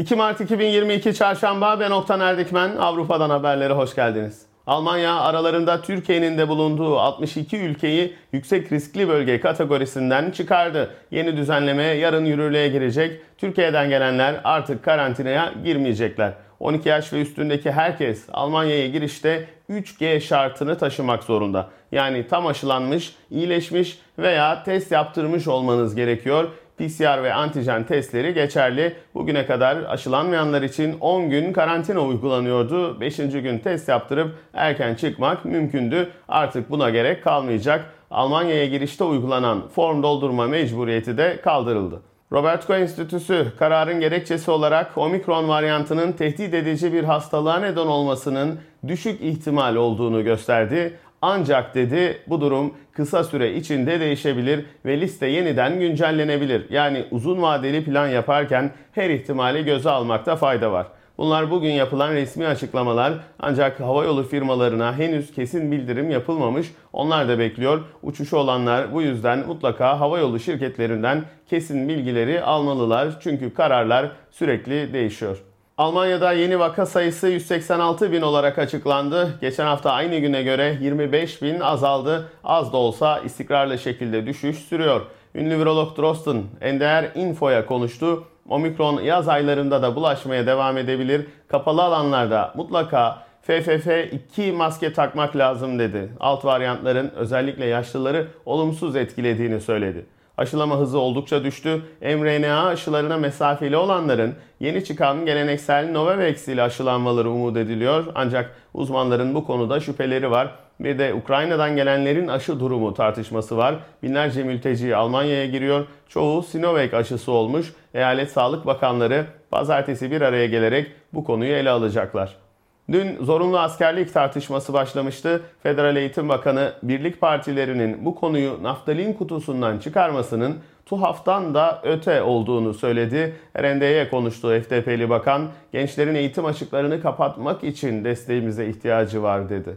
2 Mart 2022 Çarşamba ben Oktan Erdikmen. Avrupa'dan haberlere hoş geldiniz. Almanya aralarında Türkiye'nin de bulunduğu 62 ülkeyi yüksek riskli bölge kategorisinden çıkardı. Yeni düzenleme yarın yürürlüğe girecek. Türkiye'den gelenler artık karantinaya girmeyecekler. 12 yaş ve üstündeki herkes Almanya'ya girişte 3G şartını taşımak zorunda. Yani tam aşılanmış, iyileşmiş veya test yaptırmış olmanız gerekiyor. PCR ve antijen testleri geçerli. Bugüne kadar aşılanmayanlar için 10 gün karantina uygulanıyordu. 5. gün test yaptırıp erken çıkmak mümkündü. Artık buna gerek kalmayacak. Almanya'ya girişte uygulanan form doldurma mecburiyeti de kaldırıldı. Robert Koch Enstitüsü kararın gerekçesi olarak omikron varyantının tehdit edici bir hastalığa neden olmasının düşük ihtimal olduğunu gösterdi. Ancak dedi bu durum kısa süre içinde değişebilir ve liste yeniden güncellenebilir. Yani uzun vadeli plan yaparken her ihtimali göze almakta fayda var. Bunlar bugün yapılan resmi açıklamalar ancak havayolu firmalarına henüz kesin bildirim yapılmamış. Onlar da bekliyor. Uçuşu olanlar bu yüzden mutlaka havayolu şirketlerinden kesin bilgileri almalılar. Çünkü kararlar sürekli değişiyor. Almanya'da yeni vaka sayısı 186 bin olarak açıklandı. Geçen hafta aynı güne göre 25 bin azaldı. Az da olsa istikrarlı şekilde düşüş sürüyor. Ünlü virolog Drosten NDR Info'ya konuştu. Omikron yaz aylarında da bulaşmaya devam edebilir. Kapalı alanlarda mutlaka FFF2 maske takmak lazım dedi. Alt varyantların özellikle yaşlıları olumsuz etkilediğini söyledi. Aşılama hızı oldukça düştü. mRNA aşılarına mesafeli olanların yeni çıkan geleneksel Novavax ile aşılanmaları umut ediliyor. Ancak uzmanların bu konuda şüpheleri var. Bir de Ukrayna'dan gelenlerin aşı durumu tartışması var. Binlerce mülteci Almanya'ya giriyor. Çoğu Sinovac aşısı olmuş. Eyalet Sağlık Bakanları pazartesi bir araya gelerek bu konuyu ele alacaklar. Dün zorunlu askerlik tartışması başlamıştı. Federal Eğitim Bakanı birlik partilerinin bu konuyu naftalin kutusundan çıkarmasının tuhaftan da öte olduğunu söyledi. RND'ye konuştu FDP'li bakan. Gençlerin eğitim açıklarını kapatmak için desteğimize ihtiyacı var dedi.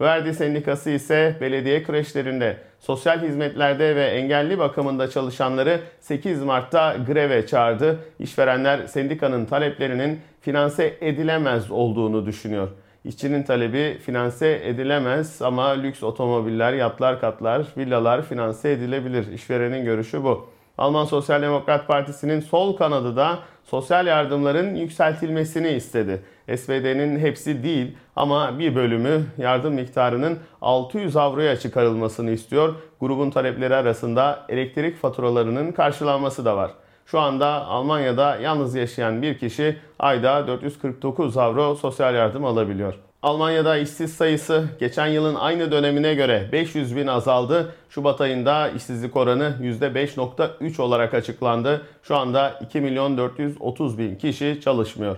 Verdi Sendikası ise belediye kreşlerinde, sosyal hizmetlerde ve engelli bakımında çalışanları 8 Mart'ta greve çağırdı. İşverenler sendikanın taleplerinin finanse edilemez olduğunu düşünüyor. İşçinin talebi finanse edilemez ama lüks otomobiller, yatlar, katlar, villalar finanse edilebilir. İşverenin görüşü bu. Alman Sosyal Demokrat Partisi'nin sol kanadı da sosyal yardımların yükseltilmesini istedi. SPD'nin hepsi değil ama bir bölümü yardım miktarının 600 avroya çıkarılmasını istiyor. Grubun talepleri arasında elektrik faturalarının karşılanması da var. Şu anda Almanya'da yalnız yaşayan bir kişi ayda 449 avro sosyal yardım alabiliyor. Almanya'da işsiz sayısı geçen yılın aynı dönemine göre 500 bin azaldı. Şubat ayında işsizlik oranı %5.3 olarak açıklandı. Şu anda 2 milyon 430 bin kişi çalışmıyor.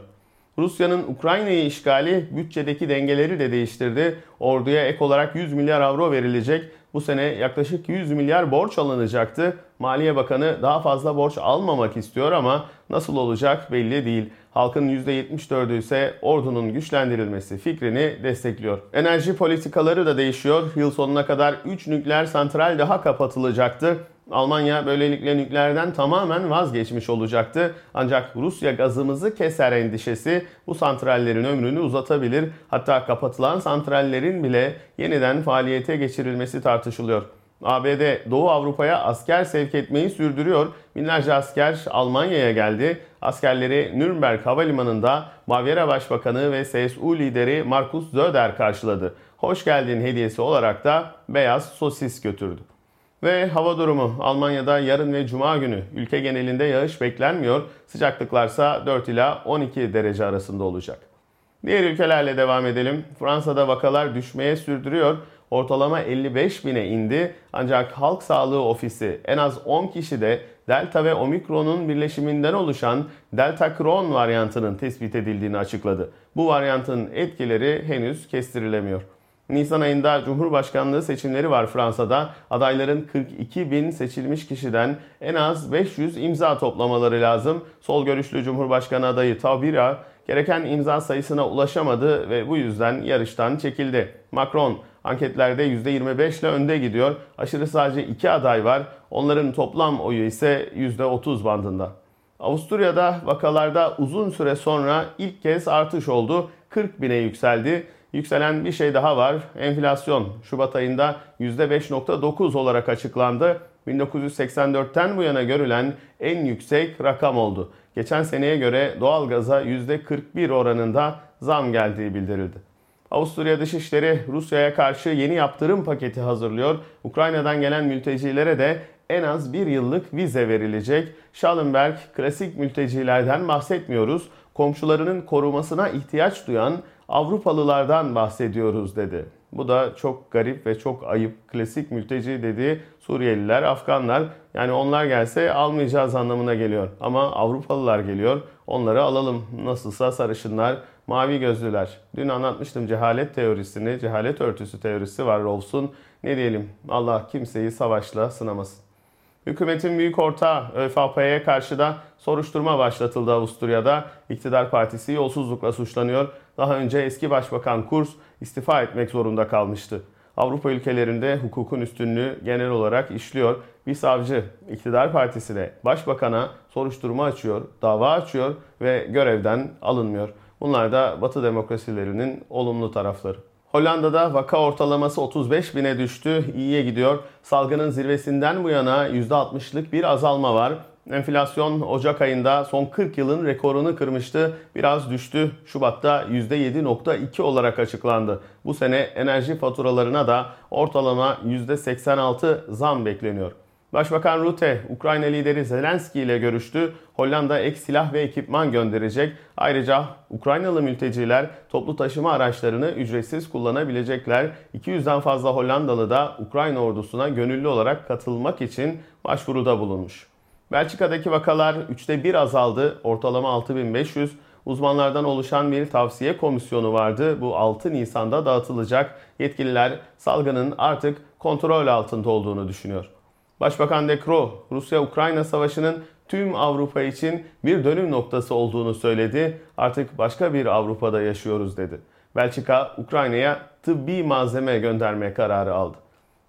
Rusya'nın Ukrayna'yı işgali bütçedeki dengeleri de değiştirdi. Orduya ek olarak 100 milyar avro verilecek. Bu sene yaklaşık 100 milyar borç alınacaktı. Maliye Bakanı daha fazla borç almamak istiyor ama nasıl olacak belli değil. Halkın %74'ü ise ordunun güçlendirilmesi fikrini destekliyor. Enerji politikaları da değişiyor. Yıl sonuna kadar 3 nükleer santral daha kapatılacaktı. Almanya böylelikle nükleerden tamamen vazgeçmiş olacaktı. Ancak Rusya gazımızı keser endişesi bu santrallerin ömrünü uzatabilir. Hatta kapatılan santrallerin bile yeniden faaliyete geçirilmesi tartışılıyor. ABD Doğu Avrupa'ya asker sevk etmeyi sürdürüyor. Binlerce asker Almanya'ya geldi. Askerleri Nürnberg Havalimanı'nda Bavyera Başbakanı ve CSU lideri Markus Söder karşıladı. Hoş geldin hediyesi olarak da beyaz sosis götürdü. Ve hava durumu Almanya'da yarın ve cuma günü ülke genelinde yağış beklenmiyor. Sıcaklıklarsa 4 ila 12 derece arasında olacak. Diğer ülkelerle devam edelim. Fransa'da vakalar düşmeye sürdürüyor. Ortalama 55 bine indi. Ancak Halk Sağlığı Ofisi en az 10 kişi de Delta ve Omikron'un birleşiminden oluşan Delta Kron varyantının tespit edildiğini açıkladı. Bu varyantın etkileri henüz kestirilemiyor. Nisan ayında Cumhurbaşkanlığı seçimleri var Fransa'da. Adayların 42 bin seçilmiş kişiden en az 500 imza toplamaları lazım. Sol görüşlü Cumhurbaşkanı adayı Taubira gereken imza sayısına ulaşamadı ve bu yüzden yarıştan çekildi. Macron anketlerde %25 ile önde gidiyor. Aşırı sadece iki aday var. Onların toplam oyu ise %30 bandında. Avusturya'da vakalarda uzun süre sonra ilk kez artış oldu. 40 bine yükseldi. Yükselen bir şey daha var. Enflasyon Şubat ayında %5.9 olarak açıklandı. 1984'ten bu yana görülen en yüksek rakam oldu. Geçen seneye göre doğalgaza %41 oranında zam geldiği bildirildi. Avusturya Dışişleri Rusya'ya karşı yeni yaptırım paketi hazırlıyor. Ukrayna'dan gelen mültecilere de en az bir yıllık vize verilecek. Schallenberg klasik mültecilerden bahsetmiyoruz. Komşularının korumasına ihtiyaç duyan Avrupalılardan bahsediyoruz dedi. Bu da çok garip ve çok ayıp. Klasik mülteci dediği Suriyeliler, Afganlar yani onlar gelse almayacağız anlamına geliyor. Ama Avrupalılar geliyor. Onları alalım. Nasılsa sarışınlar, mavi gözlüler. Dün anlatmıştım cehalet teorisini, cehalet örtüsü teorisi var Rawls'un. Ne diyelim Allah kimseyi savaşla sınamasın. Hükümetin büyük ortağı ÖVP'ye karşı da soruşturma başlatıldı Avusturya'da. İktidar partisi yolsuzlukla suçlanıyor. Daha önce eski başbakan Kurz istifa etmek zorunda kalmıştı. Avrupa ülkelerinde hukukun üstünlüğü genel olarak işliyor. Bir savcı iktidar partisine, başbakana soruşturma açıyor, dava açıyor ve görevden alınmıyor. Bunlar da Batı demokrasilerinin olumlu tarafları. Hollanda'da vaka ortalaması 35 bine düştü, iyiye gidiyor. Salgının zirvesinden bu yana %60'lık bir azalma var. Enflasyon Ocak ayında son 40 yılın rekorunu kırmıştı. Biraz düştü. Şubat'ta %7.2 olarak açıklandı. Bu sene enerji faturalarına da ortalama %86 zam bekleniyor. Başbakan Rutte, Ukrayna lideri Zelenski ile görüştü. Hollanda ek silah ve ekipman gönderecek. Ayrıca Ukraynalı mülteciler toplu taşıma araçlarını ücretsiz kullanabilecekler. 200'den fazla Hollandalı da Ukrayna ordusuna gönüllü olarak katılmak için başvuruda bulunmuş. Belçika'daki vakalar 3'te 1 azaldı. Ortalama 6500. Uzmanlardan oluşan bir tavsiye komisyonu vardı. Bu 6 Nisan'da dağıtılacak. Yetkililer salgının artık kontrol altında olduğunu düşünüyor. Başbakan De Croo, Rusya-Ukrayna savaşının tüm Avrupa için bir dönüm noktası olduğunu söyledi. Artık başka bir Avrupa'da yaşıyoruz dedi. Belçika, Ukrayna'ya tıbbi malzeme gönderme kararı aldı.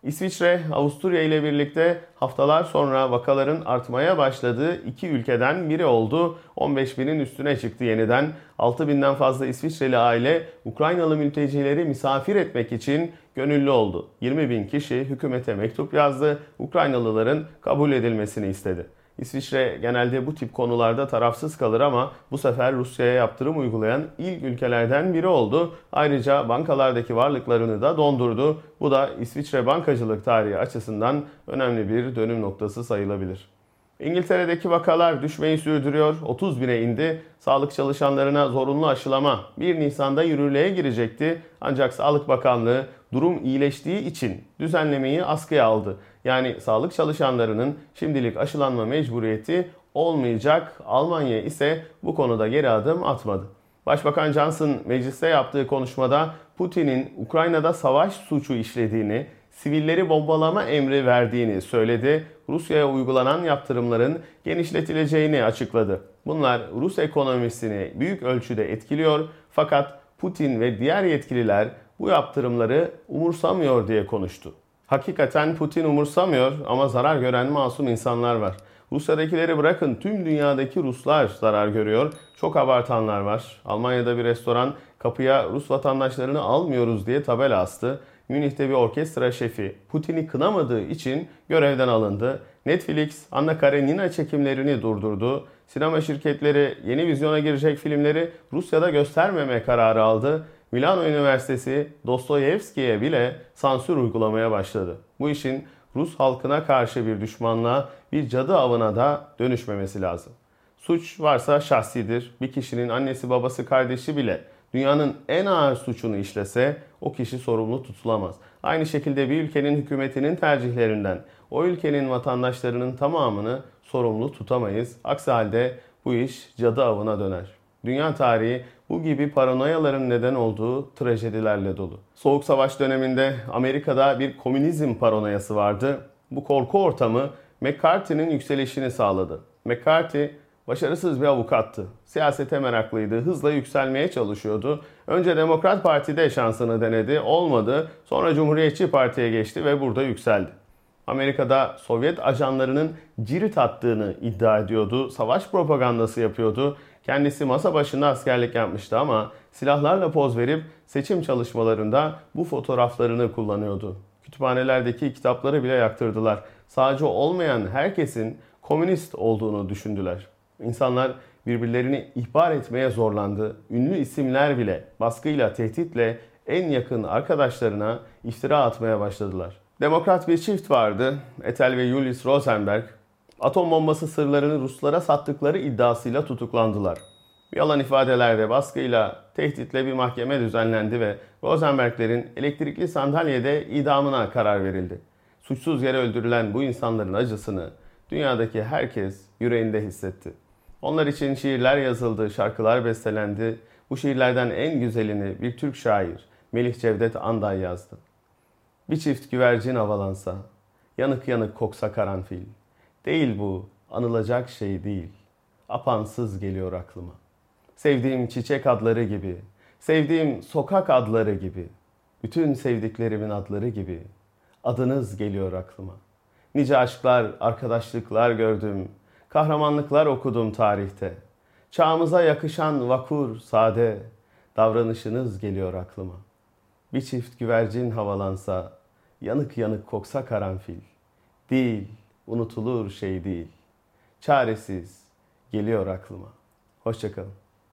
İsviçre, Avusturya ile birlikte haftalar sonra vakaların artmaya başladığı iki ülkeden biri oldu. 15 binin üstüne çıktı yeniden. 6 binden fazla İsviçreli aile Ukraynalı mültecileri misafir etmek için gönüllü oldu. 20 bin kişi hükümete mektup yazdı. Ukraynalıların kabul edilmesini istedi. İsviçre genelde bu tip konularda tarafsız kalır ama bu sefer Rusya'ya yaptırım uygulayan ilk ülkelerden biri oldu. Ayrıca bankalardaki varlıklarını da dondurdu. Bu da İsviçre bankacılık tarihi açısından önemli bir dönüm noktası sayılabilir. İngiltere'deki vakalar düşmeyi sürdürüyor. 30 bine indi. Sağlık çalışanlarına zorunlu aşılama 1 Nisan'da yürürlüğe girecekti. Ancak Sağlık Bakanlığı durum iyileştiği için düzenlemeyi askıya aldı. Yani sağlık çalışanlarının şimdilik aşılanma mecburiyeti olmayacak. Almanya ise bu konuda geri adım atmadı. Başbakan Johnson mecliste yaptığı konuşmada Putin'in Ukrayna'da savaş suçu işlediğini, sivilleri bombalama emri verdiğini söyledi. Rusya'ya uygulanan yaptırımların genişletileceğini açıkladı. Bunlar Rus ekonomisini büyük ölçüde etkiliyor fakat Putin ve diğer yetkililer bu yaptırımları umursamıyor diye konuştu. Hakikaten Putin umursamıyor ama zarar gören masum insanlar var. Rusya'dakileri bırakın tüm dünyadaki Ruslar zarar görüyor. Çok abartanlar var. Almanya'da bir restoran kapıya Rus vatandaşlarını almıyoruz diye tabela astı. Münih'te bir orkestra şefi Putin'i kınamadığı için görevden alındı. Netflix Anna Karenina çekimlerini durdurdu. Sinema şirketleri yeni vizyona girecek filmleri Rusya'da göstermeme kararı aldı. Milano Üniversitesi Dostoyevski'ye bile sansür uygulamaya başladı. Bu işin Rus halkına karşı bir düşmanlığa, bir cadı avına da dönüşmemesi lazım. Suç varsa şahsidir. Bir kişinin annesi, babası, kardeşi bile dünyanın en ağır suçunu işlese o kişi sorumlu tutulamaz. Aynı şekilde bir ülkenin hükümetinin tercihlerinden o ülkenin vatandaşlarının tamamını sorumlu tutamayız. Aksi halde bu iş cadı avına döner. Dünya tarihi bu gibi paranoyaların neden olduğu trajedilerle dolu. Soğuk Savaş döneminde Amerika'da bir komünizm paranoyası vardı. Bu korku ortamı McCarthy'nin yükselişini sağladı. McCarthy başarısız bir avukattı. Siyasete meraklıydı, hızla yükselmeye çalışıyordu. Önce Demokrat Parti'de şansını denedi, olmadı. Sonra Cumhuriyetçi Parti'ye geçti ve burada yükseldi. Amerika'da Sovyet ajanlarının cirit attığını iddia ediyordu. Savaş propagandası yapıyordu. Kendisi masa başında askerlik yapmıştı ama silahlarla poz verip seçim çalışmalarında bu fotoğraflarını kullanıyordu. Kütüphanelerdeki kitapları bile yaktırdılar. Sağcı olmayan herkesin komünist olduğunu düşündüler. İnsanlar birbirlerini ihbar etmeye zorlandı. Ünlü isimler bile baskıyla, tehditle en yakın arkadaşlarına iftira atmaya başladılar. Demokrat bir çift vardı. Ethel ve Julius Rosenberg. Atom bombası sırlarını Ruslara sattıkları iddiasıyla tutuklandılar. Yalan ifadelerde baskıyla, tehditle bir mahkeme düzenlendi ve Rosenberglerin elektrikli sandalyede idamına karar verildi. Suçsuz yere öldürülen bu insanların acısını dünyadaki herkes yüreğinde hissetti. Onlar için şiirler yazıldı, şarkılar bestelendi. Bu şiirlerden en güzelini bir Türk şair Melih Cevdet Anday yazdı. Bir çift güvercin havalansa, yanık yanık koksa karanfil. Değil bu, anılacak şey değil. Apansız geliyor aklıma. Sevdiğim çiçek adları gibi, sevdiğim sokak adları gibi, bütün sevdiklerimin adları gibi adınız geliyor aklıma. Nice aşklar, arkadaşlıklar gördüm, kahramanlıklar okudum tarihte. Çağımıza yakışan vakur, sade davranışınız geliyor aklıma. Bir çift güvercin havalansa, yanık yanık koksa karanfil. Değil, unutulur şey değil. Çaresiz geliyor aklıma. Hoşçakalın.